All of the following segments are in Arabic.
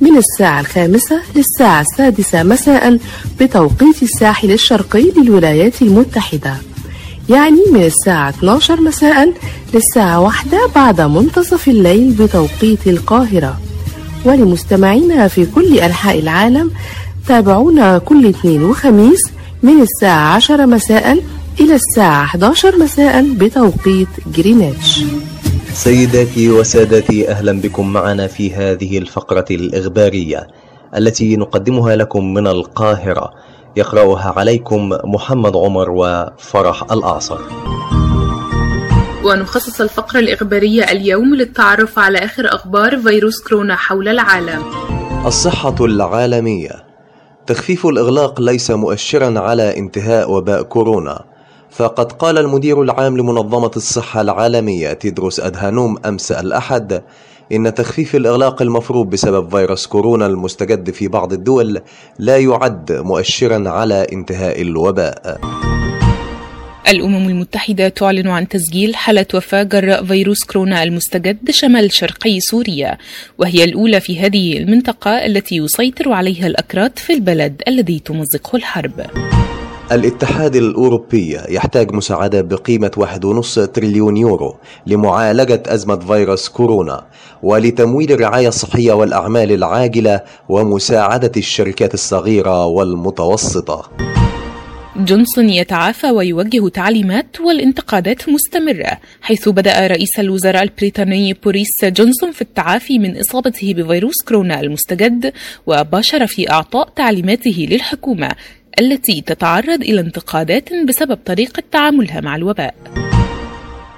من الساعة الخامسة للساعة السادسة مساء بتوقيت الساحل الشرقي للولايات المتحدة. يعني من الساعة 12 مساء للساعة واحدة بعد منتصف الليل بتوقيت القاهرة. ولمستمعينا في كل أنحاء العالم تابعونا كل اثنين وخميس من الساعة 10 مساء إلى الساعة 11 مساء بتوقيت جرينتش. سيداتي وسادتي أهلا بكم معنا في هذه الفقرة الإخبارية التي نقدمها لكم من القاهرة. يقرأها عليكم محمد عمر وفرح الأعصر. ونخصص الفقرة الإخبارية اليوم للتعرف على آخر أخبار فيروس كورونا حول العالم. الصحة العالمية. تخفيف الإغلاق ليس مؤشرا على انتهاء وباء كورونا. فقد قال المدير العام لمنظمة الصحة العالمية تيدروس أدهانوم أمس الأحد إن تخفيف الإغلاق المفروض بسبب فيروس كورونا المستجد في بعض الدول لا يعد مؤشرا على انتهاء الوباء. الأمم المتحدة تعلن عن تسجيل حالة وفاة جراء فيروس كورونا المستجد شمال شرقي سوريا وهي الأولى في هذه المنطقة التي يسيطر عليها الأكراد في البلد الذي تمزقه الحرب. الاتحاد الأوروبي يحتاج مساعدة بقيمة 1.5 تريليون يورو لمعالجة أزمة فيروس كورونا ولتمويل الرعاية الصحية والأعمال العاجلة ومساعدة الشركات الصغيرة والمتوسطة. جونسون يتعافى ويوجه تعليمات والانتقادات مستمرة حيث بدأ رئيس الوزراء البريطاني بوريس جونسون في التعافي من إصابته بفيروس كورونا المستجد وباشر في إعطاء تعليماته للحكومة التي تتعرض إلى انتقادات بسبب طريقة تعاملها مع الوباء.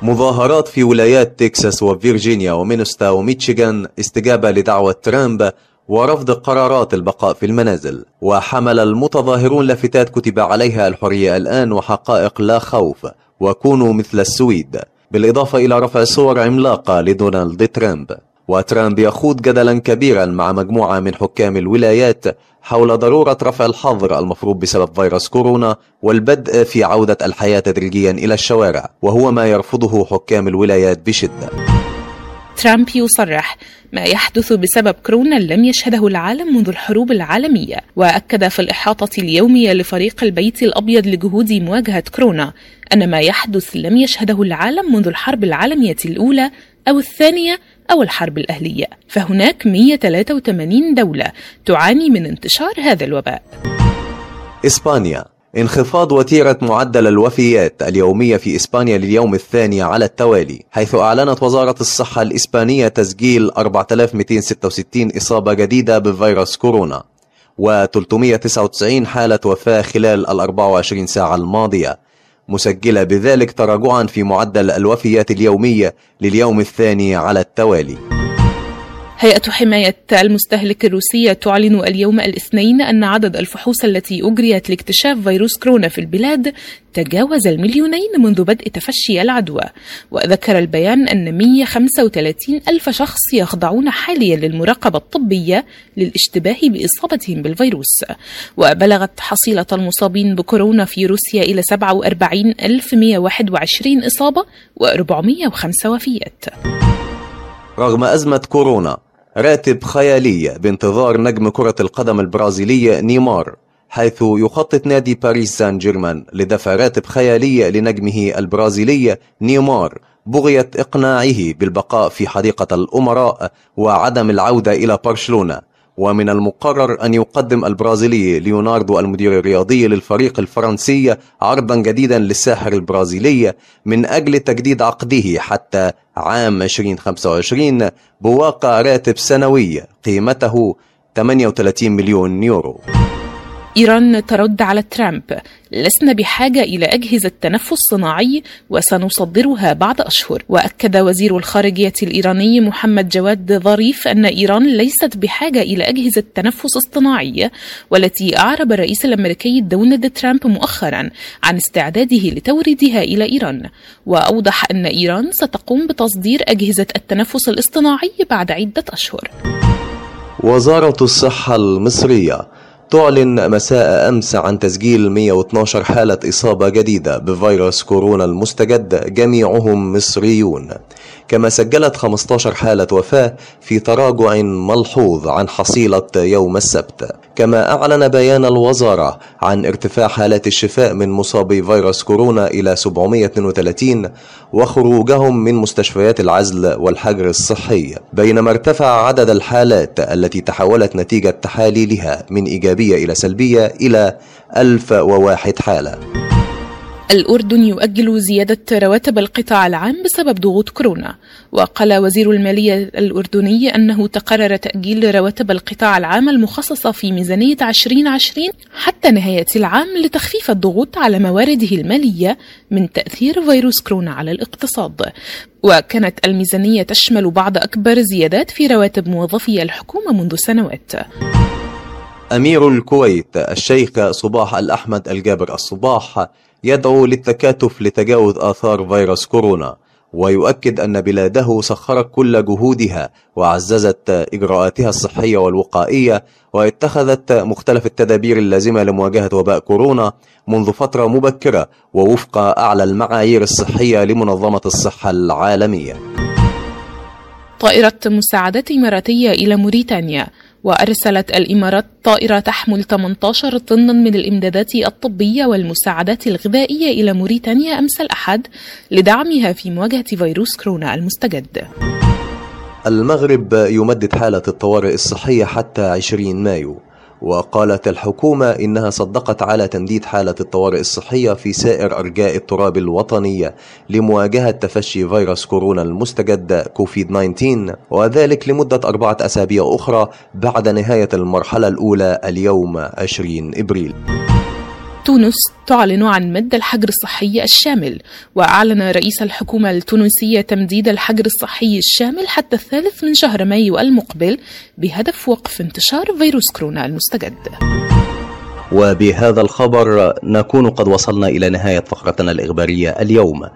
مظاهرات في ولايات تكساس وفيرجينيا ومينستا وميتشيغان استجابة لدعوة ترامب ورفض قرارات البقاء في المنازل وحمل المتظاهرون لافتات كتب عليها الحرية الآن وحقائق لا خوف وكونوا مثل السويد. بالإضافة إلى رفع صور عملاقة لدونالد ترامب. وترامب يخوض جدلا كبيرا مع مجموعة من حكام الولايات حول ضرورة رفع الحظر المفروض بسبب فيروس كورونا والبدء في عودة الحياة تدريجيا إلى الشوارع وهو ما يرفضه حكام الولايات بشدة. ترامب يصرح ما يحدث بسبب كورونا لم يشهده العالم منذ الحروب العالمية وأكد في الإحاطة اليومية لفريق البيت الأبيض لجهود مواجهة كورونا أن ما يحدث لم يشهده العالم منذ الحرب العالمية الأولى أو الثانية أو الحرب الأهلية فهناك 183 دولة تعاني من انتشار هذا الوباء. إسبانيا. انخفاض وتيرة معدل الوفيات اليومية في إسبانيا لليوم الثاني على التوالي حيث أعلنت وزارة الصحة الإسبانية تسجيل 4266 إصابة جديدة بفيروس كورونا و399 حالة وفاة خلال ال 24 ساعة الماضية. مسجلة بذلك تراجعا في معدل الوفيات اليومية لليوم الثاني على التوالي. هيئة حماية المستهلك الروسية تعلن اليوم الاثنين أن عدد الفحوص التي أجريت لاكتشاف فيروس كورونا في البلاد تجاوز المليونين منذ بدء تفشي العدوى. وذكر البيان أن 135 ألف شخص يخضعون حاليا للمراقبة الطبية للاشتباه بإصابتهم بالفيروس. وبلغت حصيلة المصابين بكورونا في روسيا إلى 47121 إصابة و405 وفيات. رغم أزمة كورونا راتب خيالي بانتظار نجم كرة القدم البرازيلي نيمار حيث يخطط نادي باريس سان جيرمان لدفع راتب خيالي لنجمه البرازيلي نيمار بغية إقناعه بالبقاء في حديقة الأمراء وعدم العودة إلى برشلونة. ومن المقرر أن يقدم البرازيلي ليوناردو المدير الرياضي للفريق الفرنسي عرضا جديدا للساحر البرازيلي من أجل تجديد عقده حتى عام 2025 بواقع راتب سنوي قيمته 38 مليون يورو. إيران ترد على ترامب. لسنا بحاجة إلى أجهزة تنفس صناعي وسنصدرها بعد أشهر. وأكد وزير الخارجية الإيراني محمد جواد ظريف أن إيران ليست بحاجة إلى أجهزة تنفس اصطناعية والتي أعرب الرئيس الأمريكي دونالد ترامب مؤخرا عن استعداده لتوريدها إلى إيران. وأوضح أن إيران ستقوم بتصدير أجهزة التنفس الاصطناعي بعد عدة أشهر. وزارة الصحة المصرية تعلن مساء أمس عن تسجيل 112 حالة إصابة جديدة بفيروس كورونا المستجد جميعهم مصريون. كما سجلت 15 حالة وفاة في تراجع ملحوظ عن حصيلة يوم السبت. كما أعلن بيان الوزارة عن ارتفاع حالات الشفاء من مصابي فيروس كورونا إلى 732 وخروجهم من مستشفيات العزل والحجر الصحي. بينما ارتفع عدد الحالات التي تحولت نتيجة تحاليلها من إيجابية إلى سلبية إلى 1001 حالة. الأردن يؤجل زيادة رواتب القطاع العام بسبب ضغوط كورونا. وقال وزير المالية الأردني أنه تقرر تأجيل رواتب القطاع العام المخصصة في ميزانية 2020 حتى نهاية العام لتخفيف الضغوط على موارده المالية من تأثير فيروس كورونا على الاقتصاد. وكانت الميزانية تشمل بعض أكبر زيادات في رواتب موظفي الحكومة منذ سنوات. أمير الكويت الشيخ صباح الأحمد الجابر. الصباح يدعو للتكاتف لتجاوز آثار فيروس كورونا ويؤكد أن بلاده سخرت كل جهودها وعززت إجراءاتها الصحية والوقائية واتخذت مختلف التدابير اللازمة لمواجهة وباء كورونا منذ فترة مبكرة ووفق أعلى المعايير الصحية لمنظمة الصحة العالمية. طائرة مساعدات إماراتية إلى موريتانيا. وأرسلت الإمارات طائرة تحمل 18 طنا من الإمدادات الطبية والمساعدات الغذائية إلى موريتانيا أمس الأحد لدعمها في مواجهة فيروس كورونا المستجد. المغرب يمدد حالة الطوارئ الصحية حتى 20 مايو وقالت الحكومة إنها صدقت على تمديد حالة الطوارئ الصحية في سائر أرجاء التراب الوطنية لمواجهة تفشي فيروس كورونا المستجد كوفيد 19 وذلك لمدة أربعة أسابيع أخرى بعد نهاية المرحلة الأولى اليوم 20 إبريل. تونس تعلن عن مد الحجر الصحي الشامل وأعلن رئيس الحكومة التونسية تمديد الحجر الصحي الشامل حتى الثالث من شهر مايو المقبل بهدف وقف انتشار فيروس كورونا المستجد. وبهذا الخبر نكون قد وصلنا إلى نهاية فقرتنا الإخبارية اليوم.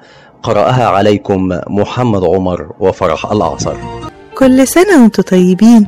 قرأها عليكم محمد عمر وفرح الأعصر كل سنة وأنتم طيبين.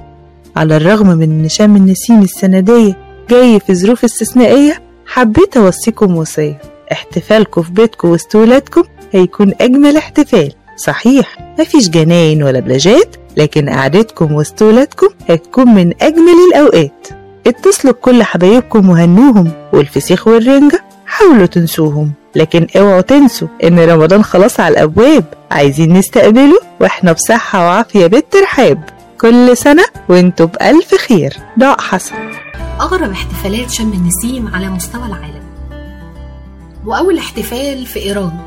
على الرغم من إن شم النسيم السنة دي جاي في ظروف استثنائية حبيت أوصيكم وصية. احتفالكم في بيتكم وسط ولادكم هيكون أجمل احتفال. صحيح مفيش جناين ولا بلاجات لكن قعدتكم وسط ولادكم هتكون من أجمل الأوقات. اتصلوا بكل حبايبكم وهنوهم والفسيخ والرنجة حاولوا تنسوهم. لكن اوعوا تنسوا إن رمضان خلاص على الأبواب. عايزين نستقبله وإحنا بصحة وعافية بالترحاب. كل سنة وإنتوا بألف خير. ضاء حسن. أغرب احتفالات شم النسيم على مستوى العالم. وأول احتفال في إيران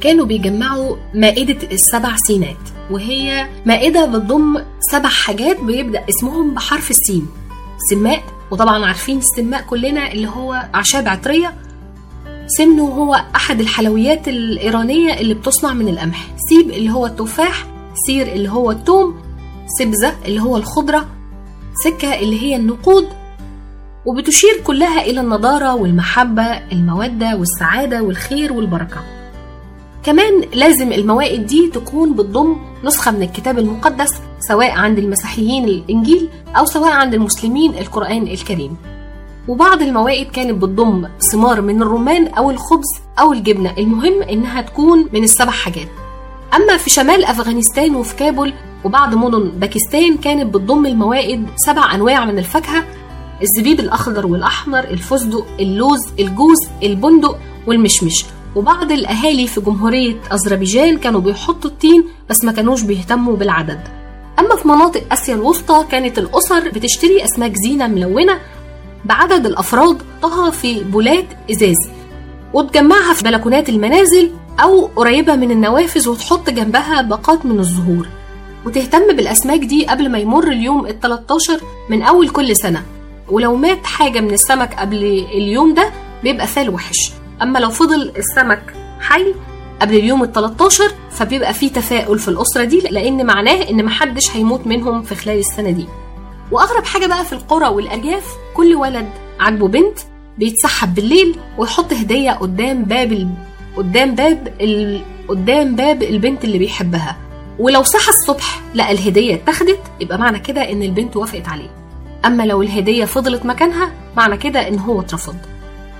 كانوا بيجمعوا مائدة السبع سينات وهي مائدة بتضم سبع حاجات بيبدأ اسمهم بحرف السين. سماء وطبعا عارفين السماء كلنا اللي هو أعشاب عطرية. سمنه هو أحد الحلويات الإيرانية اللي بتصنع من القمح. سيب اللي هو التفاح سير اللي هو التوم سبزة اللي هو الخضرة سكة اللي هي النقود وبتشير كلها إلى النضارة والمحبة المودة والسعادة والخير والبركة. كمان لازم الموائد دي تكون بتضم نسخة من الكتاب المقدس سواء عند المسيحيين الإنجيل أو سواء عند المسلمين القرآن الكريم. وبعض الموائد كانت بتضم ثمار من الرمان أو الخبز أو الجبنة المهم إنها تكون من السبع حاجات. أما في شمال أفغانستان وفي كابول وبعض مدن باكستان كانت بتضم الموائد سبع أنواع من الفاكهة الزبيب الأخضر والأحمر الفستق اللوز الجوز البندق والمشمش. وبعض الأهالي في جمهورية أذربيجان كانوا بيحطوا التين بس ما كانوش بيهتموا بالعدد. أما في مناطق آسيا الوسطى كانت الأسر بتشتري أسماك زينة ملونة بعدد الأفراد طها في بولات إزاز وتجمعها في بلكونات المنازل أو قريبة من النوافذ وتحط جنبها باقات من الزهور. وتهتم بالأسماك دي قبل ما يمر اليوم ال 13 من أول كل سنة. ولو مات حاجة من السمك قبل اليوم ده بيبقى فال وحش. أما لو فضل السمك حي قبل اليوم ال 13 فبيبقى فيه تفاؤل في الأسرة دي لأن معناه إن محدش هيموت منهم في خلال السنة دي. وأغرب حاجة بقى في القرى والأرياف كل ولد عاجبه بنت بيتسحب بالليل ويحط هدية قدام باب ال... قدام باب ال... قدام باب البنت اللي بيحبها. ولو صحى الصبح لقى الهدية اتاخدت يبقى معنى كده إن البنت وافقت عليه. أما لو الهدية فضلت مكانها معنى كده إن هو اترفض.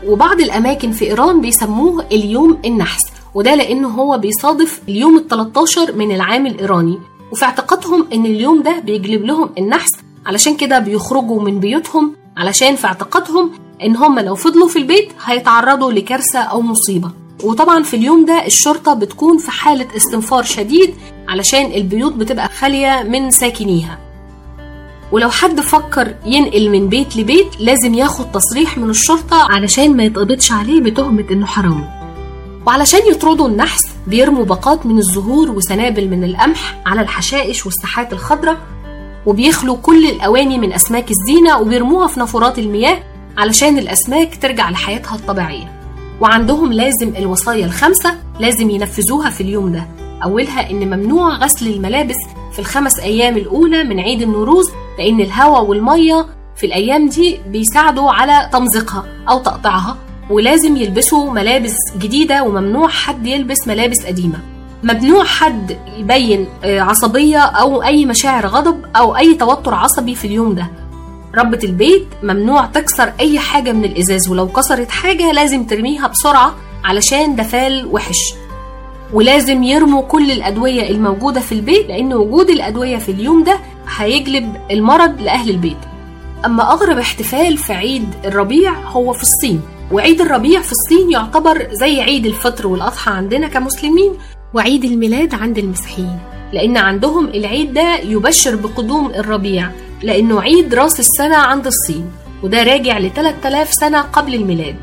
وبعض الأماكن في إيران بيسموه اليوم النحس وده لأنه هو بيصادف اليوم ال 13 من العام الإيراني. وفي اعتقادهم إن اليوم ده بيجلب لهم النحس علشان كده بيخرجوا من بيوتهم علشان في اعتقادهم إن هم لو فضلوا في البيت هيتعرضوا لكارثة أو مصيبة. وطبعا في اليوم ده الشرطة بتكون في حالة استنفار شديد علشان البيوت بتبقى خالية من ساكنيها. ولو حد فكر ينقل من بيت لبيت لازم ياخد تصريح من الشرطة علشان ما يتقبضش عليه بتهمة إنه حرامي وعلشان يطردوا النحس بيرموا باقات من الزهور وسنابل من القمح على الحشائش والساحات الخضراء وبيخلوا كل الأواني من أسماك الزينة وبيرموها في نافورات المياه علشان الأسماك ترجع لحياتها الطبيعية. وعندهم لازم الوصايا الخمسة لازم ينفذوها في اليوم ده. أولها إن ممنوع غسل الملابس في الخمس أيام الأولى من عيد النوروز لأن الهواء والمية في الأيام دي بيساعدوا على تمزيقها أو تقطيعها ولازم يلبسوا ملابس جديدة وممنوع حد يلبس ملابس قديمة. ممنوع حد يبين عصبية أو أي مشاعر غضب أو أي توتر عصبي في اليوم ده. ربة البيت ممنوع تكسر أي حاجة من الإزاز ولو كسرت حاجة لازم ترميها بسرعة علشان ده فال وحش. ولازم يرموا كل الأدوية الموجودة في البيت لأن وجود الأدوية في اليوم ده هيجلب المرض لأهل البيت. أما أغرب احتفال في عيد الربيع هو في الصين وعيد الربيع في الصين يعتبر زي عيد الفطر والأضحى عندنا كمسلمين وعيد الميلاد عند المسيحيين لأن عندهم العيد ده يبشر بقدوم الربيع لأنه عيد راس السنة عند الصين وده راجع ل 3000 سنة قبل الميلاد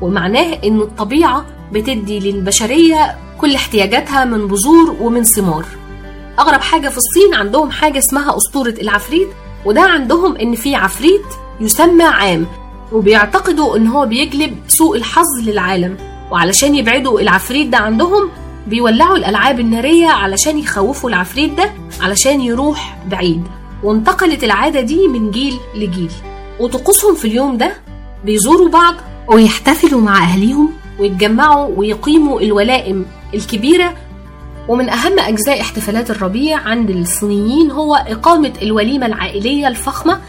ومعناه إن الطبيعة بتدي للبشرية كل احتياجاتها من بذور ومن ثمار أغرب حاجة في الصين عندهم حاجة اسمها أسطورة العفريت وده عندهم إن في عفريت يسمى عام وبيعتقدوا إن هو بيجلب سوء الحظ للعالم. وعلشان يبعدوا العفريت ده عندهم بيولعوا الألعاب النارية علشان يخوفوا العفريت ده علشان يروح بعيد. وانتقلت العادة دي من جيل لجيل. وطقوسهم في اليوم ده بيزوروا بعض ويحتفلوا مع أهليهم ويتجمعوا ويقيموا الولائم الكبيرة. ومن أهم أجزاء احتفالات الربيع عند الصينيين هو إقامة الوليمة العائلية الفخمة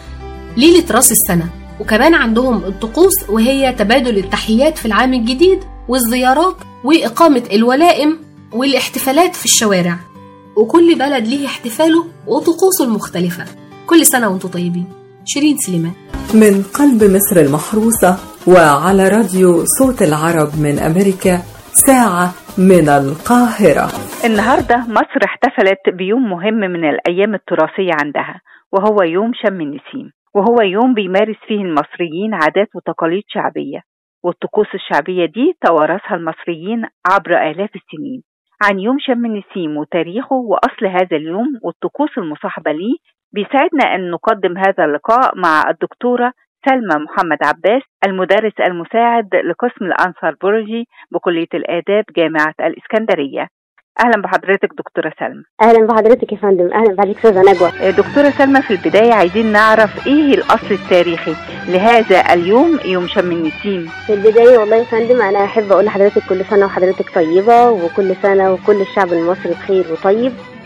ليلة رأس السنة. وكمان عندهم الطقوس وهي تبادل التحيات في العام الجديد والزيارات وإقامة الولائم والاحتفالات في الشوارع. وكل بلد ليه احتفاله وطقوسه المختلفة. كل سنة وأنتم طيبين. شيرين سليمان. من قلب مصر المحروسة وعلى راديو صوت العرب من أمريكا ساعة من القاهرة. النهاردة مصر احتفلت بيوم مهم من الأيام التراثية عندها وهو يوم شم النسيم وهو يوم بيمارس فيه المصريين عادات وتقاليد شعبية والطقوس الشعبية دي توارثها المصريين عبر آلاف السنين. عن يوم شم النسيم وتاريخه وأصل هذا اليوم والطقوس المصاحبة ليه بيساعدنا أن نقدم هذا اللقاء مع الدكتورة سلمى محمد عباس المدرس المساعد لقسم الأنثروبولوجي بكلية الآداب جامعة الإسكندرية. أهلا بحضرتك دكتورة سلمى. أهلا بحضرتك يا فندم. أهلا بحضرتك أستاذة نجوى. دكتورة سلمى في البداية عايزين نعرف إيه الأصل التاريخي لهذا اليوم يوم شم النسيم؟ في البداية والله يا فندم أنا أحب أقول لحضرتك كل سنة وحضرتك طيبة وكل سنة وكل الشعب المصري بخير وطيب. آه،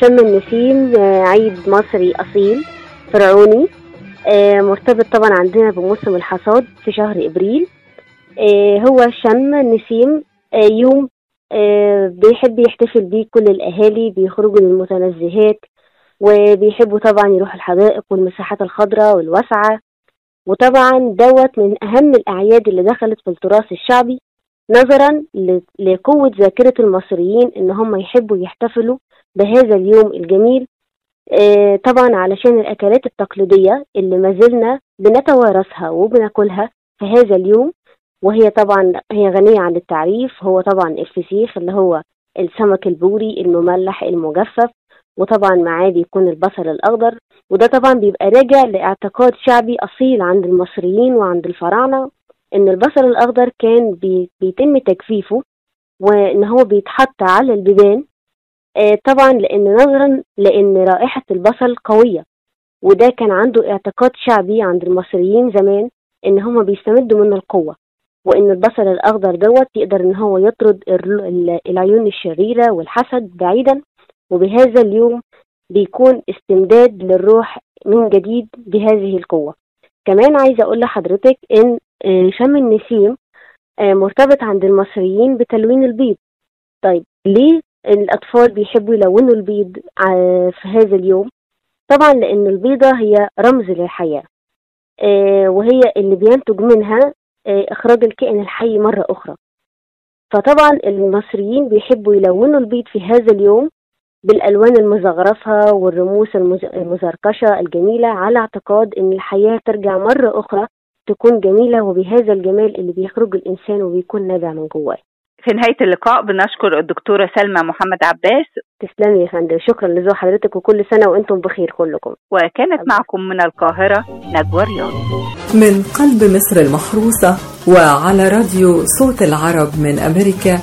شم النسيم آه، عيد مصري أصيل فرعوني. آه، مرتبط طبعا عندنا بموسم الحصاد في شهر إبريل. آه، هو شم النسيم آه، يوم آه، بيحب يحتفل بيه كل الأهالي بيخرجوا للمتنزهات وبيحبوا طبعا يروحوا الحدائق والمساحات الخضراء والواسعة. وطبعا دوت من أهم الأعياد اللي دخلت في التراث الشعبي. نظرا لقوة ذاكرة المصريين إن هم يحبوا يحتفلوا بهذا اليوم الجميل آه، طبعا علشان الأكلات التقليدية اللي ما زلنا بنتوارثها وبناكلها في هذا اليوم وهي طبعا هي غنية عن التعريف هو طبعا الفسيخ اللي هو السمك البوري المملح المجفف وطبعا معاه بيكون البصل الأخضر وده طبعا بيبقى راجع لإعتقاد شعبي أصيل عند المصريين وعند الفراعنة. إن البصل الأخضر كان بي- بيتم تجفيفه وإن هو بيتحط على البيبان آه، طبعا لأن نظرا لأن رائحة البصل قوية. وده كان عنده اعتقاد شعبي عند المصريين زمان إن هما بيستمدوا من القوة وإن البصل الأخضر دوت يقدر إن هو يطرد ال- ال- العيون الشريرة والحسد بعيدا. وبهذا اليوم بيكون استمداد للروح من جديد بهذه القوة. كمان عايزة أقول لحضرتك آه، شم النسيم آه، مرتبط عند المصريين بتلوين البيض. طيب ليه الأطفال بيحبوا يلونوا البيض ع- في هذا اليوم؟ طبعا لأن البيضة هي رمز للحياة آه، وهي اللي بينتج منها آه، إخراج الكائن الحي مرة أخرى. فطبعا المصريين بيحبوا يلونوا البيض في هذا اليوم بالألوان المزخرفة والرموز المز- المزركشة الجميلة على اعتقاد إن الحياة ترجع مرة أخرى تكون جميلة وبهذا الجمال اللي بيخرج الإنسان وبيكون نابع من جواه. في نهاية اللقاء بنشكر الدكتورة سلمى محمد عباس. تسلمي يا فندم. شكرا لذوق حضرتك وكل سنة وأنتم بخير كلكم. وكانت معكم من القاهرة نجوى رياض. من قلب مصر المحروسة وعلى راديو صوت العرب من أمريكا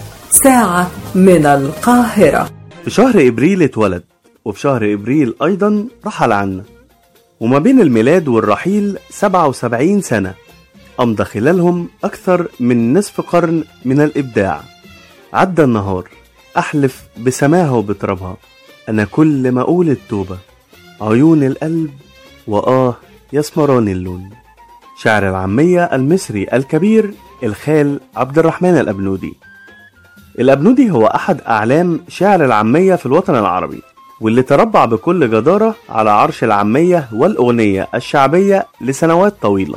ساعة من القاهرة. في شهر إبريل اتولد وفي شهر إبريل أيضا رحل عنا. وما بين الميلاد والرحيل 77 سنة أمضى خلالهم أكثر من نصف قرن من الإبداع. عدى النهار أحلف بسماها وبترابها أنا كل ما أقول التوبة عيون القلب وآه يسمران اللون. شاعر العامية المصري الكبير الخال عبد الرحمن الأبنودي. الأبنودي هو أحد أعلام شعر العامية في الوطن العربي. واللي تربع بكل جدارة على عرش العامية والأغنية الشعبية لسنوات طويلة.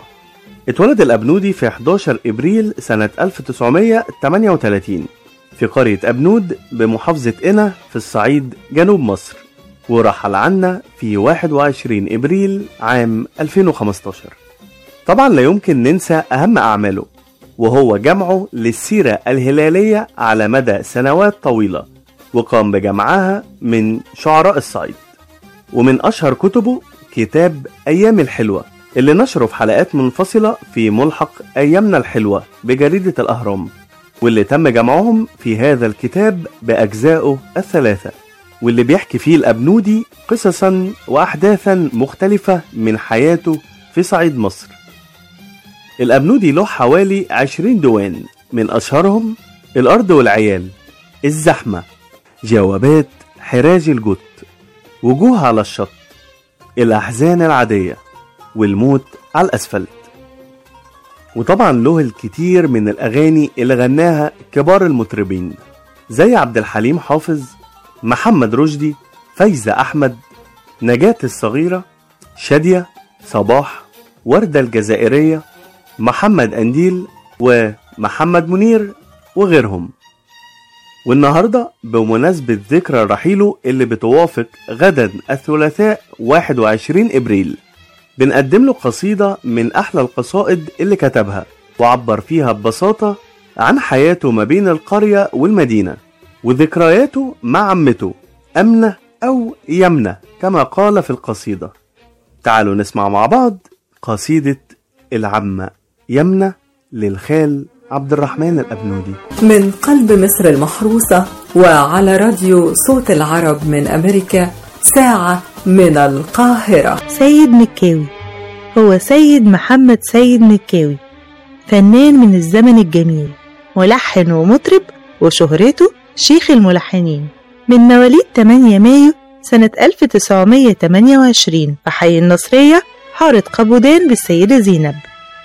اتولد الأبنودي في 11 إبريل سنة 1938 في قرية أبنود بمحافظة قنا في الصعيد جنوب مصر ورحل عنا في 21 إبريل عام 2015 طبعا لا يمكن ننسى أهم أعماله وهو جمعه للسيرة الهلالية على مدى سنوات طويلة. وقام بجمعها من شعراء الصعيد ومن أشهر كتبه كتاب أيام الحلوة اللي نشره في حلقات منفصلة في ملحق أيامنا الحلوة بجريدة الأهرام واللي تم جمعهم في هذا الكتاب بأجزائه الثلاثة واللي بيحكي فيه الأبنودي قصصا وأحداثا مختلفة من حياته في صعيد مصر. الأبنودي له حوالي 20 ديوان من أشهرهم الأرض والعيال الزحمة جوابات حراج الجت. وجوه على الشط الأحزان العادية والموت على الأسفلت. وطبعا له الكتير من الأغاني اللي غناها كبار المطربين زي عبد الحليم حافظ محمد رشدي فايزة أحمد نجاة الصغيرة شادية صباح وردة الجزائرية محمد أنديل ومحمد منير وغيرهم. والنهاردة بمناسبة ذكرى رحيله اللي بتوافق غدا الثلاثاء 21 إبريل. بنقدم له قصيدة من أحلى القصائد اللي كتبها وعبر فيها ببساطة عن حياته ما بين القرية والمدينة وذكرياته مع عمته أمنة أو يمنة كما قال في القصيدة. تعالوا نسمع مع بعض قصيدة العمة يمنة للخال عبد الرحمن الأبنودي. من قلب مصر المحروسة وعلى راديو صوت العرب من أمريكا ساعة من القاهرة. سيد مكاوي هو سيد محمد سيد مكاوي فنان من الزمن الجميل ملحن ومطرب وشهرته شيخ الملحنين. من مواليد 8 مايو سنة 1928 في حي النصرية حارة قبودان بالسيدة زينب.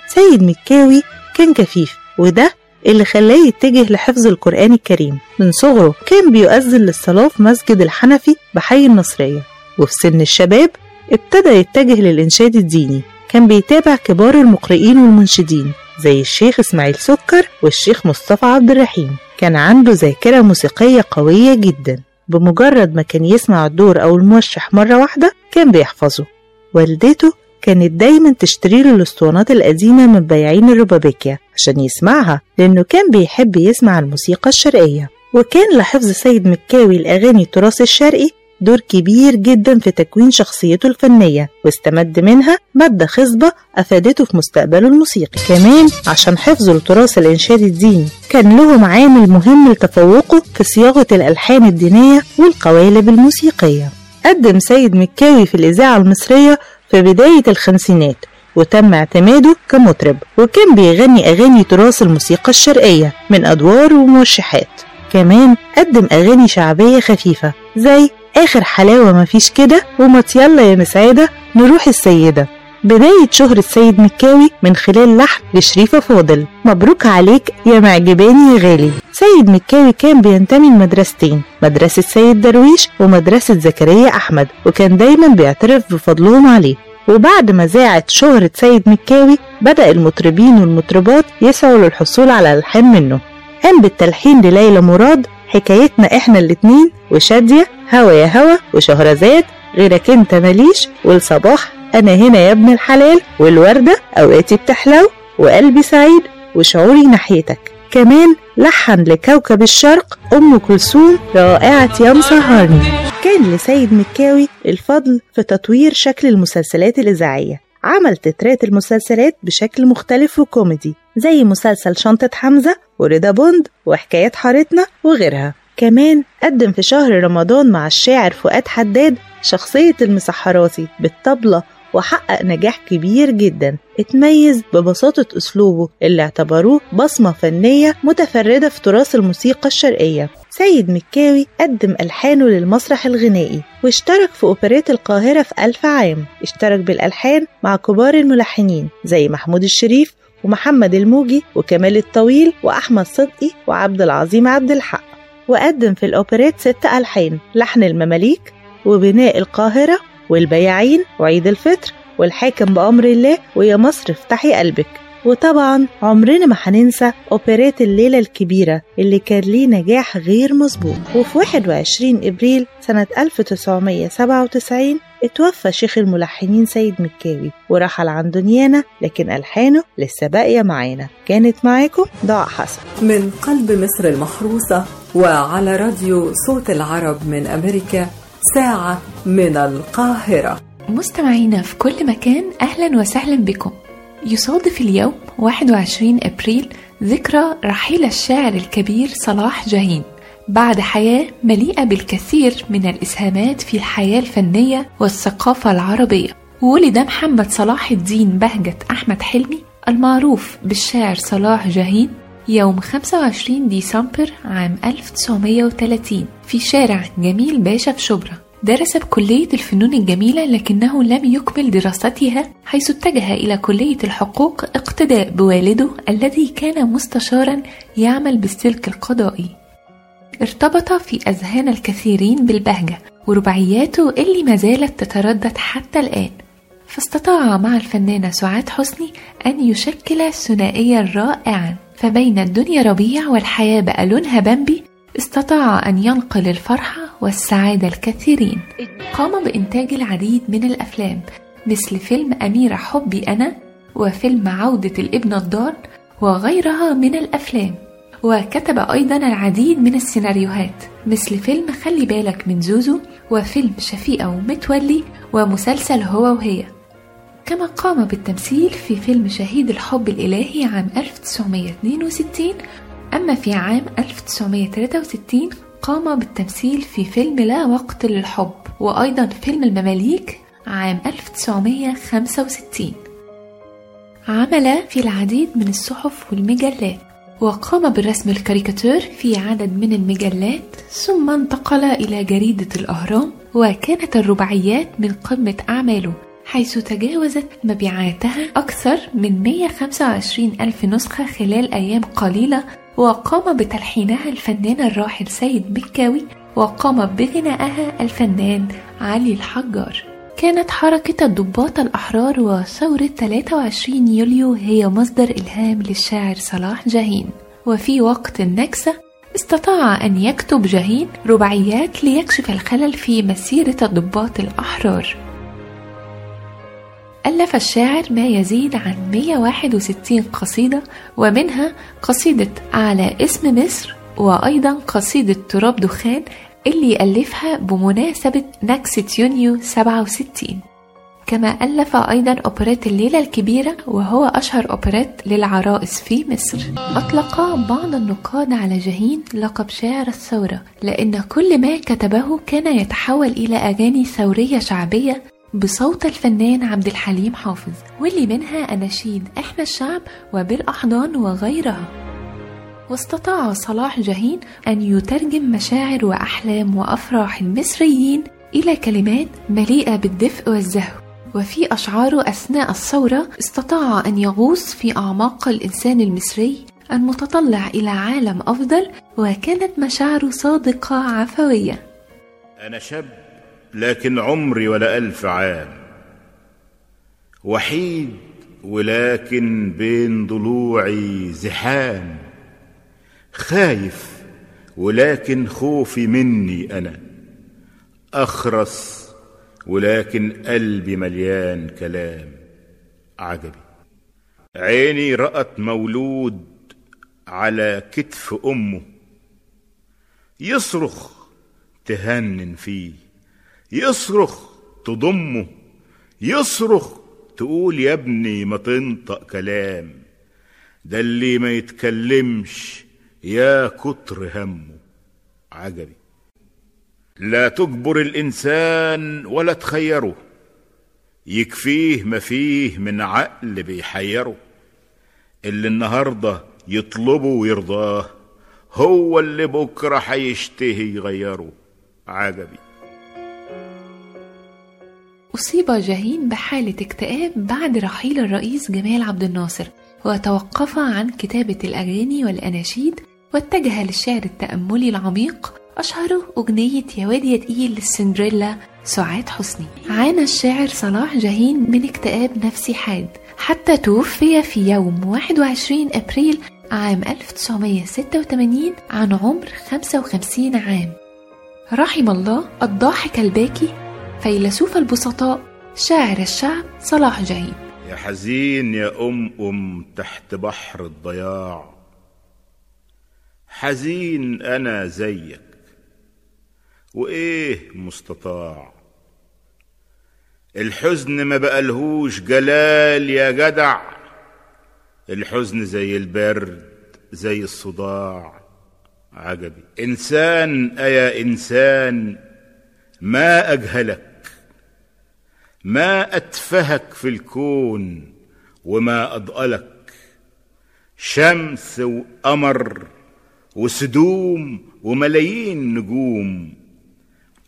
سيد مكاوي كان كفيف. وده اللي خلاه يتجه لحفظ القرآن الكريم. من صغره كان بيؤذن للصلاة في مسجد الحنفي بحي النصرية. وفي سن الشباب ابتدى يتجه للإنشاد الديني. كان بيتابع كبار المقرئين والمنشدين زي الشيخ إسماعيل سكر والشيخ مصطفى عبد الرحيم. كان عنده ذاكرة موسيقية قوية جدا. بمجرد ما كان يسمع الدور أو الموشح مرة واحدة كان بيحفظه. والدته كانت دايما تشتري له الاسطوانات القديمة من بياعين الربابيكيا عشان يسمعها لأنه كان بيحب يسمع الموسيقى الشرقية. وكان لحفظ سيد مكاوي الأغاني التراث الشرقي دور كبير جدا في تكوين شخصيته الفنية واستمد منها مادة خصبة أفادته في مستقبله الموسيقي. كمان عشان حفظه لتراث الإنشاد الديني كان لهم عامل مهم لتفوقه في صياغة الألحان الدينية والقوالب الموسيقية. قدم سيد مكاوي في الإذاعة المصرية في بداية الخمسينات وتم اعتماده كمطرب وكان بيغني أغاني تراث الموسيقى الشرقية من أدوار وموشحات كمان قدم أغاني شعبية خفيفة زي آخر حلاوة مفيش كده وما يلا يا مسعدة نروح السيدة. بداية شهرة سيد مكاوي من خلال لحن لشريفة فاضل. مبروك عليك يا معجباني يا غالي. سيد مكاوي كان بينتمي لمدرستين مدرسة سيد درويش ومدرسة زكريا أحمد وكان دايما بيعترف بفضلهم عليه. وبعد ما زاعت شهرة سيد مكاوي بدأ المطربين والمطربات يسعوا للحصول على ألحان منه. قام بالتلحين لليلى مراد حكايتنا إحنا الاتنين وشادية هوا يا هوا وشهرزاد غيرك أنت ماليش والصباح أنا هنا يا ابن الحلال والوردة أوقاتي بتحلو وقلبي سعيد وشعوري ناحيتك. كمان لحن لكوكب الشرق أم كلثوم رائعة يا مسهرني كان لسيد مكاوي الفضل في تطوير شكل المسلسلات الإذاعية. عمل تترات المسلسلات بشكل مختلف وكوميدي زي مسلسل شنطة حمزة ورضا بوند وحكايات حارتنا وغيرها. كمان قدم في شهر رمضان مع الشاعر فؤاد حداد شخصية المسحراتي بالطبلة وحقق نجاح كبير جدا اتميز ببساطة أسلوبه اللي اعتبروه بصمة فنية متفردة في تراث الموسيقى الشرقية. سيد مكاوي قدم ألحانه للمسرح الغنائي واشترك في أوبريت القاهرة في ألف عام. اشترك بالألحان مع كبار الملحنين زي محمود الشريف ومحمد الموجي وكمال الطويل وأحمد صدقي وعبد العظيم عبد الحق. وقدم في الأوبريت ست ألحان لحن المماليك وبناء القاهرة والبياعين وعيد الفطر والحاكم بأمر الله ويا مصر افتحي قلبك. وطبعا عمرنا ما هننسى أوبريت الليلة الكبيرة اللي كان ليه نجاح غير مسبوق وفي 21 إبريل سنة 1997 اتوفى شيخ الملحنين سيد مكاوي ورحل عن دنيانا لكن ألحانه لسه باقية معانا. كانت معاكم ضاع حسن. من قلب مصر المحروسة وعلى راديو صوت العرب من أمريكا ساعة من القاهرة. مستمعينا في كل مكان أهلا وسهلا بكم. يصادف اليوم 21 أبريل ذكرى رحيل الشاعر الكبير صلاح جاهين. بعد حياة مليئة بالكثير من الإسهامات في الحياة الفنية والثقافة العربية. ولد محمد صلاح الدين بهجة أحمد حلمي المعروف بالشاعر صلاح جاهين يوم 25 ديسمبر عام 1930 في شارع جميل باشا في شبرا. درس بكلية الفنون الجميلة لكنه لم يكمل دراستها حيث اتجه إلى كلية الحقوق اقتداء بوالده الذي كان مستشارا يعمل بالسلك القضائي. ارتبط في أذهان الكثيرين بالبهجة ورباعياته اللي ما زالت تتردد حتى الآن. فاستطاع مع الفنانة سعاد حسني أن يشكل ثنائيا رائعا. فبين الدنيا ربيع والحياة بقى لونها بامبي استطاع أن ينقل الفرحة والسعادة الكثيرين. قام بإنتاج العديد من الأفلام مثل فيلم أميرة حبي أنا وفيلم عودة الابن الضال وغيرها من الأفلام. وكتب أيضا العديد من السيناريوهات مثل فيلم خلي بالك من زوزو وفيلم شفيقة ومتولي ومسلسل هو وهي. كما قام بالتمثيل في فيلم شهيد الحب الإلهي عام 1962 أما في عام 1963 قام بالتمثيل في فيلم لا وقت للحب وأيضا فيلم المماليك عام 1965 عمل في العديد من الصحف والمجلات وقام بالرسم الكاريكاتير في عدد من المجلات ثم انتقل إلى جريدة الأهرام وكانت الرباعيات من قمة أعماله. حيث تجاوزت مبيعاتها أكثر من 125 ألف نسخة خلال أيام قليلة وقام بتلحينها الفنان الراحل سيد مكاوي وقام بغنائها الفنان علي الحجار. كانت حركة الضباط الأحرار وثورة 23 يوليو هي مصدر إلهام للشاعر صلاح جاهين وفي وقت النكسة استطاع أن يكتب جاهين رباعيات ليكشف الخلل في مسيرة الضباط الأحرار. ألف الشاعر ما يزيد عن 161 قصيدة ومنها قصيدة على اسم مصر وأيضا قصيدة تراب دخان اللي ألفها بمناسبة نكسة يونيو 67 كما ألف أيضا أوبريت الليلة الكبيرة وهو أشهر أوبريت للعرائس في مصر. أطلق بعض النقاد على جاهين لقب شاعر الثورة لأن كل ما كتبه كان يتحول إلى أغاني ثورية شعبية بصوت الفنان عبد الحليم حافظ واللي منها أناشيد إحنا الشعب وبالأحضان وغيرها. واستطاع صلاح جاهين أن يترجم مشاعر وأحلام وأفراح المصريين إلى كلمات مليئة بالدفء والزهو. وفي أشعاره أثناء الثورة استطاع أن يغوص في أعماق الإنسان المصري المتطلع إلى عالم أفضل وكانت مشاعره صادقة عفوية. أنا شاب لكن عمري ولا ألف عام. وحيد ولكن بين ضلوعي زحام. خايف ولكن خوفي مني أنا. أخرس ولكن قلبي مليان كلام. عجبي. عيني رأت مولود على كتف أمه. يصرخ تهنن فيه. يصرخ تضمه. يصرخ تقول يا ابني ما تنطق كلام. ده اللي ما يتكلمش يا كتر همه. عجبي. لا تجبر الإنسان ولا تخيره. يكفيه ما فيه من عقل بيحيره. اللي النهاردة يطلبه ويرضاه هو اللي بكرة هيشتهي يغيره. عجبي. أصيب جاهين بحالة اكتئاب بعد رحيل الرئيس جمال عبد الناصر وتوقف عن كتابة الأغاني والأناشيد واتجه للشعر التأملي العميق أشهره أغنية يا واد يا تقيل للسندريلا سعاد حسني. عانى الشاعر صلاح جاهين من اكتئاب نفسي حاد حتى توفي في يوم 21 أبريل عام 1986 عن عمر 55 عام. رحم الله الضاحك الباكي فيلسوف البسطاء شاعر الشعب صلاح جاهين. يا حزين يا أم أم تحت بحر الضياع. حزين أنا زيك وإيه مستطاع؟ الحزن ما بقالهوش جلال يا جدع. الحزن زي البرد زي الصداع. عجبي. إنسان أيا إنسان ما أجهلك. ما أتفهك في الكون وما أضألك. شمس وقمر وسدوم وملايين نجوم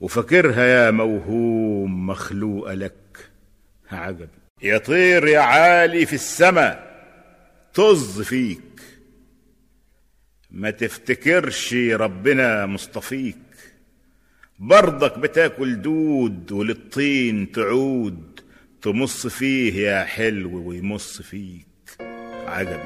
وفاكرها يا موهوم مخلوقة لك. عجب. يا طير يا عالي في السما طز فيك. ما تفتكرش ربنا مصطفيك. برضك بتاكل دود وللطين تعود تمص فيه يا حلو ويمص فيك. عجبي.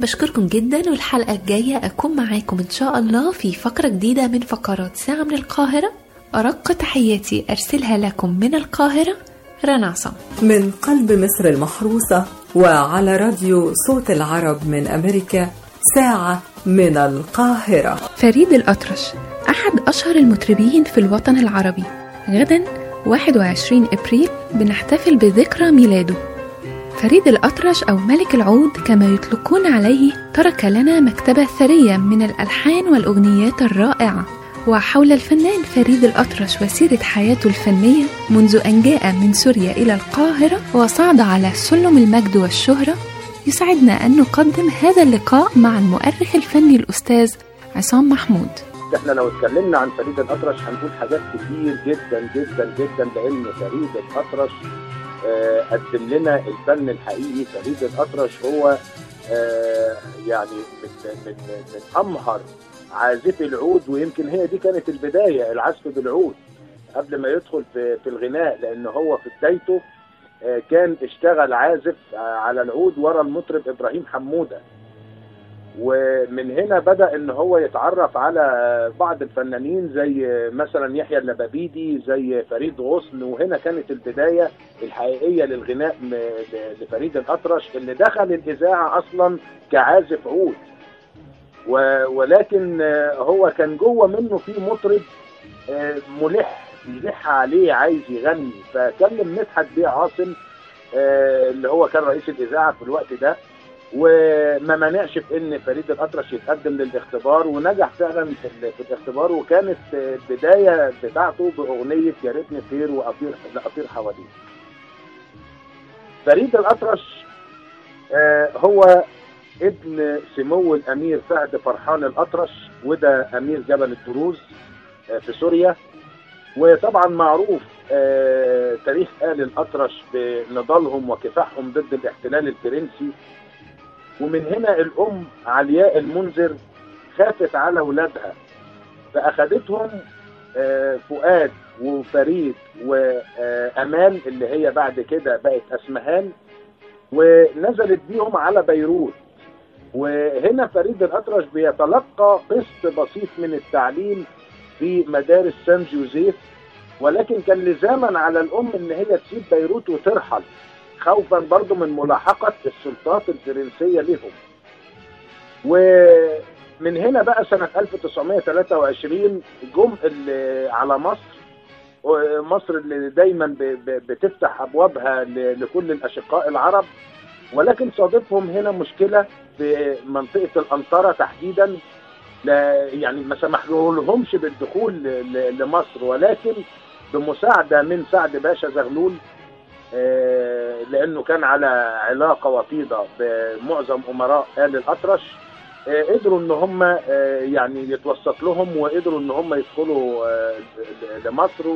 بشكركم جدا والحلقة الجاية أكون معاكم إن شاء الله في فقرة جديدة من فقرات ساعة من القاهرة. أرق تحياتي أرسلها لكم من القاهرة رنا عصام. من قلب مصر المحروسة وعلى راديو صوت العرب من أمريكا ساعة من القاهرة. فريد الأطرش أحد أشهر المطربين في الوطن العربي. غدا 21 أبريل بنحتفل بذكرى ميلاده. فريد الأطرش أو ملك العود كما يطلقون عليه ترك لنا مكتبة ثرية من الألحان والأغنيات الرائعة. وحول الفنان فريد الأطرش وسيرة حياته الفنية منذ أن جاء من سوريا إلى القاهرة وصعد على سلم المجد والشهرة يسعدنا أن نقدم هذا اللقاء مع المؤرخ الفني الأستاذ عصام محمود. إحنا لو اتكلمنا عن فريد الأطرش هنقول حاجات كتير جدا جدا جدا لأن فريد الأطرش. آه قدم لنا الفن الحقيقي فريد الأطرش. هو آه يعني من من من أمهر عازفي العود ويمكن هي دي كانت البداية العزف بالعود قبل ما يدخل في, في الغناء لأن هو في بدايته كان اشتغل عازف على العود ورا المطرب إبراهيم حمودة. ومن هنا بدأ إن هو يتعرف على بعض الفنانين زي مثلا يحيى اللبابيدي زي فريد غصن. وهنا كانت البداية الحقيقية للغناء لفريد الأطرش اللي دخل الإذاعة أصلا كعازف عود. ولكن آه، هو كان جوه منه في مطرب آه، ملح عليه عايز يغني فكلم مدحت بيه عاصم آه، اللي هو كان رئيس الإذاعة في الوقت ده وما مانعش في إن فريد الأطرش يتقدم للاختبار ونجح فعلا في, ال- في الاختبار وكانت البدايه بتاعته بأغنية يا ريتني طير وأطير لأطير حواليه. فريد الأطرش آه، هو ابن سمو الأمير فهد فرحان الأطرش وده أمير جبل الدروز آه، في سوريا وطبعا معروف آه، تاريخ آل الأطرش بنضالهم وكفاحهم ضد الاحتلال الفرنسي. ومن هنا الأم علياء المنذر خافت على ولادها فأخدتهم آه، فؤاد وفريد وأمال اللي هي بعد كده بقت أسمهان ونزلت بيهم على بيروت. وهنا فريد الأطرش بيتلقى قسط بسيط من التعليم في مدارس سان جوزيف ولكن كان لزاما على الأم إن هي تسيب بيروت وترحل خوفا برضو من ملاحقة السلطات الفرنسية لهم ومن هنا بقى سنة 1923 جم على مصر مصر اللي دايما بتفتح أبوابها لكل الأشقاء العرب ولكن صادفهم هنا مشكلة في منطقة الانطره تحديدا. لا يعني ما سمحلهمش بالدخول ل- ل- لمصر ولكن بمساعدة من سعد باشا زغلول آه، لأنه كان على علاقة وطيده بمعظم أمراء آل الأطرش آه، قدروا إن هم آه، يعني يتوسط لهم وقدروا إن هم يدخلوا لمصر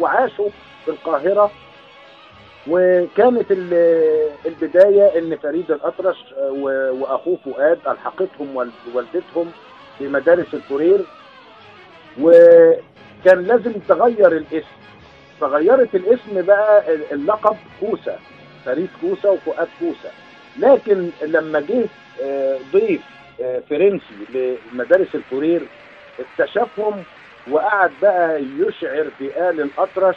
وعاشوا في القاهرة. وكانت ال- البداية إن فريد الأطرش وأخوه فؤاد ألحقتهم والد- والدتهم في مدارس الفورير وكان لازم تغير الاسم. فغيرت الاسم بقى اللقب كوسه فريد كوسه وفؤاد كوسه لكن لما جه آه، ضيف آه، فرنسي لمدارس الفورير اكتشفهم وقعد بقى يشعر بآل الأطرش.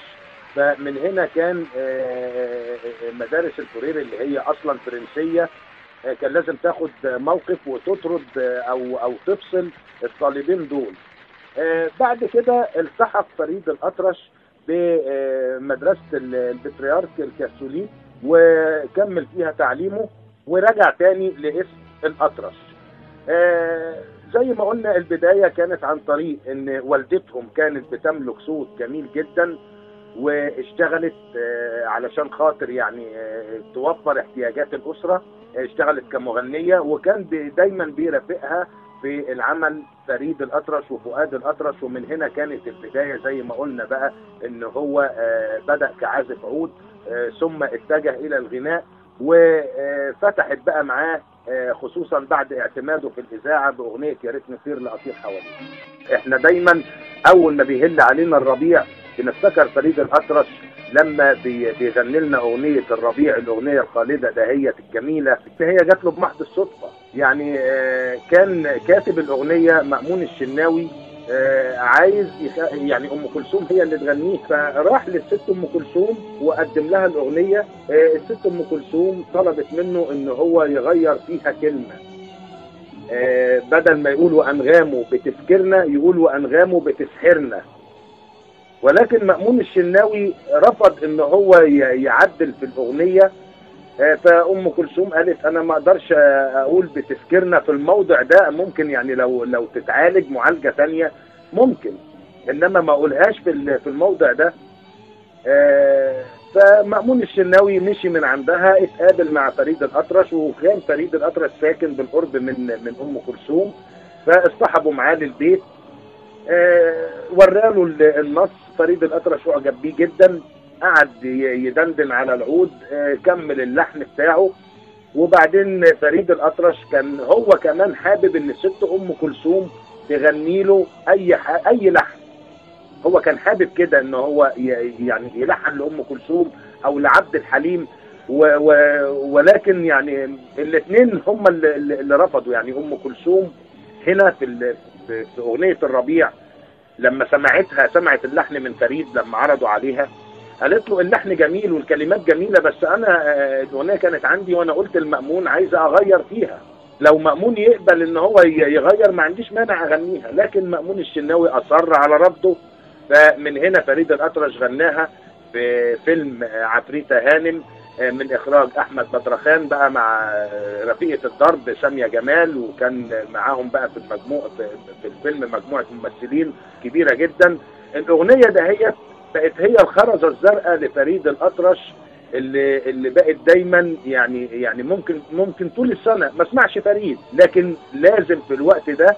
فمن هنا كان آه، مدارس الفورير اللي هي أصلا فرنسية. كان لازم تاخد موقف وتطرد أو أو تفصل الطالبين دول. آه، بعد كده التحق فريد الأطرش بمدرسة البطريرك الكاثوليك وكمل فيها تعليمه ورجع تاني لاسم الأطرش. آه، زي ما قلنا البداية كانت عن طريق إن والدتهم كانت بتملك صوت جميل جدا واشتغلت آه، علشان خاطر يعني آه، توفر احتياجات الأسرة آه، اشتغلت كمغنية وكان دايما بيرافقها في العمل فريد الأطرش وفؤاد الأطرش ومن هنا كانت البداية زي ما قلنا بقى إن هو آه، بدأ كعازف عود ثم اتجه إلى الغناء وفتحت بقى معاه خصوصا بعد اعتماده في الإذاعة بأغنية يا ريت نطير لأطير حواليه. إحنا دايما أول ما بيهل علينا الربيع بنفتكر فريد الأطرش لما بي- بيغني لنا أغنية الربيع الأغنية الخالدة دهية الجميلة هي جات له بمحض الصدفة. يعني آه، كان كاتب الأغنية مأمون الشناوي آه، عايز. يعني أم كلثوم هي اللي تغنيه فراح للست أم كلثوم وقدم لها الأغنية. آه، الست أم كلثوم طلبت منه إن هو يغير فيها كلمة. بدل ما يقول وأنغامه بتفكرنا يقول وأنغامه بتسحرنا. ولكن مأمون الشناوي رفض إن هو يعدل في الأغنية. آه، فأم كلثوم قالت أنا ما أقدرش أقول بتفكرنا في الموضع ده ممكن يعني لو لو تتعالج معالجة تانية ممكن. إنما ما أقولهاش في في الموضع ده. آه، فمأمون الشناوي مشي من عندها اتقابل مع فريد الأطرش وكان فريد الأطرش ساكن بالقرب من من أم كلثوم فاصطحبوا معاه للبيت. آه، وراله ال- النص. فريد الأطرش أعجب بيه جدا قعد يدندن على العود آه، كمل اللحن بتاعه وبعدين فريد الأطرش كان هو كمان حابب إن الست أم كلثوم تغني له أي. أي لحن هو كان حابب كده إن هو. يعني يلحن لأم كلثوم أو لعبد الحليم و و ولكن يعني الاثنين هم اللي, رفضوا يعني أم كلثوم هنا في في أغنية الربيع لما سمعتها سمعت اللحن من فريد لما عرضوا عليها. قالت له اللحن جميل والكلمات جميلة بس أنا آه، الأغنية كانت عندي وأنا قلت المأمون عايزه أغير فيها. لو مأمون يقبل إن هو يغير ما عنديش مانع أغنيها لكن مأمون الشناوي أصر على رفضه فمن هنا فريد الأطرش غناها في فيلم عفريتة هانم. من إخراج أحمد بدرخان بقى مع آه، رفيقة الضرب سامية جمال وكان معاهم بقى في المجموع في, في الفيلم مجموعة ممثلين كبيرة جدا. الأغنية دهيت بقت هي الخرزه الزرقاء لفريد الأطرش اللي اللي بقت دايما يعني يعني ممكن ممكن طول السنة. ما اسمعش فريد لكن لازم في الوقت ده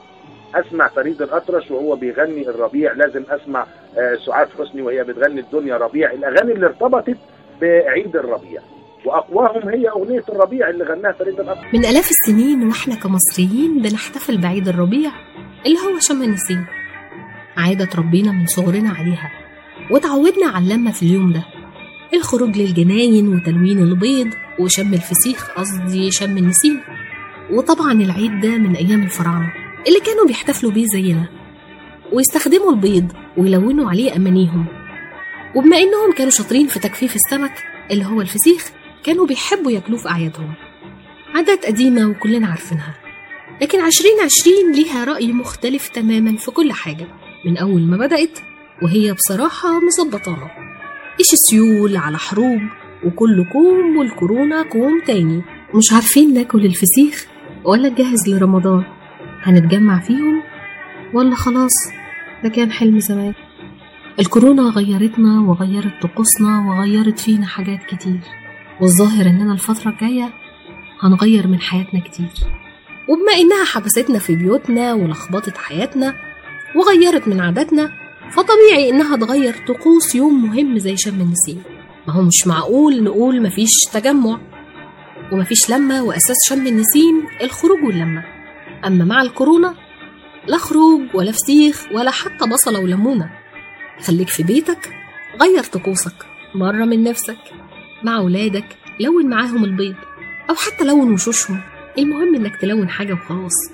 أسمع فريد الأطرش وهو بيغني الربيع. لازم أسمع آه، سعاد حسني وهي بتغني الدنيا ربيع. الأغاني اللي ارتبطت بعيد الربيع. وأقواهم هي أغنية الربيع اللي غناها فريد الاطرش من آلاف السنين وإحنا كمصريين بنحتفل بعيد الربيع اللي هو شم النسيم. عادة ربنا من صغرنا عليها وتعودنا على اللمة في اليوم ده. الخروج للجناين وتلوين البيض وشم الفسيخ قصدي شم النسيم. وطبعا العيد ده من أيام الفراعنة اللي كانوا بيحتفلوا بيه زينا. ويستخدموا البيض ويلونوا عليه أمانيهم. وبما إنهم كانوا شاطرين في تجفيف السمك اللي هو الفسيخ كانوا بيحبوا ياكلوه في أعيادهم. عادات قديمة وكلنا عارفينها. لكن عشرين عشرين ليها رأي مختلف تماما في كل حاجة من أول ما بدأت وهي بصراحة مظبطانا إشي سيول على حروب وكل كوم والكورونا كوم تاني. مش عارفين ناكل الفسيخ ولا نجهز لرمضان. هنتجمع فيهم؟ ولا خلاص ده كان حلم زمان. الكورونا غيرتنا وغيرت طقوسنا وغيرت فينا حاجات كتير والظاهر إننا الفترة الجاية هنغير من حياتنا كتير. وبما إنها حبستنا في بيوتنا ولخبطت حياتنا وغيرت من عاداتنا فطبيعي إنها تغير طقوس يوم مهم زي شم النسيم. ما هو مش معقول نقول مفيش تجمع ومفيش لمة وأساس شم النسيم الخروج واللمة. أما مع الكورونا لا خروج ولا فسيخ ولا حتى بصلة وليمونة. خليك في بيتك غير طقوسك مرة من نفسك مع ولادك لون معاهم البيض أو حتى لون وشوشهم. المهم إنك تلون حاجة وخلاص.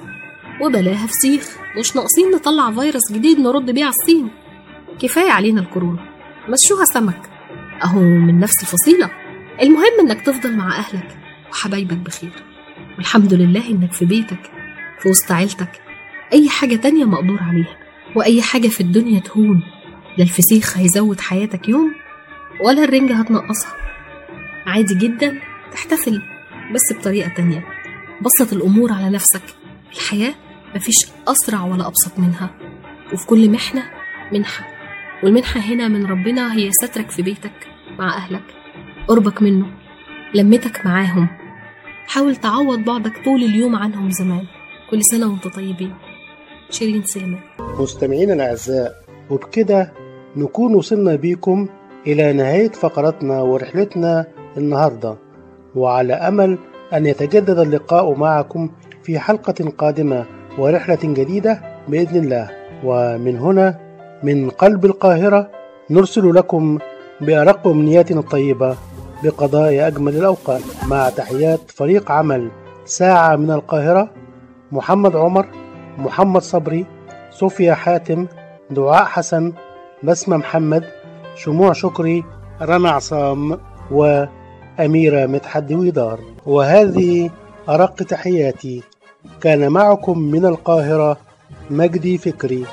وبلاها فسيخ مش ناقصين نطلع فيروس جديد نرد بيه على الصين. كفاية علينا الكورونا. مشوها سمك. أهو من نفس الفصيلة. المهم إنك تفضل مع أهلك وحبايبك بخير. والحمد لله إنك في بيتك في وسط عيلتك. أي حاجة تانية مقدور عليها. وأي حاجة في الدنيا تهون. لا الفسيخ هيزود حياتك يوم ولا الرنجة هتنقصها. عادي جدا تحتفل بس بطريقة تانية. بسط الأمور على نفسك. الحياة مفيش أسرع ولا أبسط منها. وفي كل محنة منحة. والمنحة هنا من ربنا هي سترك في بيتك مع أهلك. قربك منه. لمتك معاهم. حاول تعوض بعدك طول اليوم عنهم زمان. كل سنة وأنتم طيبين. شيرين سليمان مستمعينا الأعزاء وبكده نكون وصلنا بيكم إلى نهاية فقرتنا ورحلتنا النهاردة وعلى أمل أن يتجدد اللقاء معكم في حلقة قادمة ورحلة جديدة بإذن الله. ومن هنا من قلب القاهرة نرسل لكم بأرق أمنياتنا الطيبة بقضاء أجمل الأوقات. مع تحيات فريق عمل ساعة من القاهرة محمد عمر محمد صبري صوفيا حاتم دعاء حسن بسمة محمد شموع شكري رنا عصام وأميرة مدحت دويدار وهذه أرق تحياتي كان معكم من القاهرة مجدي فكري.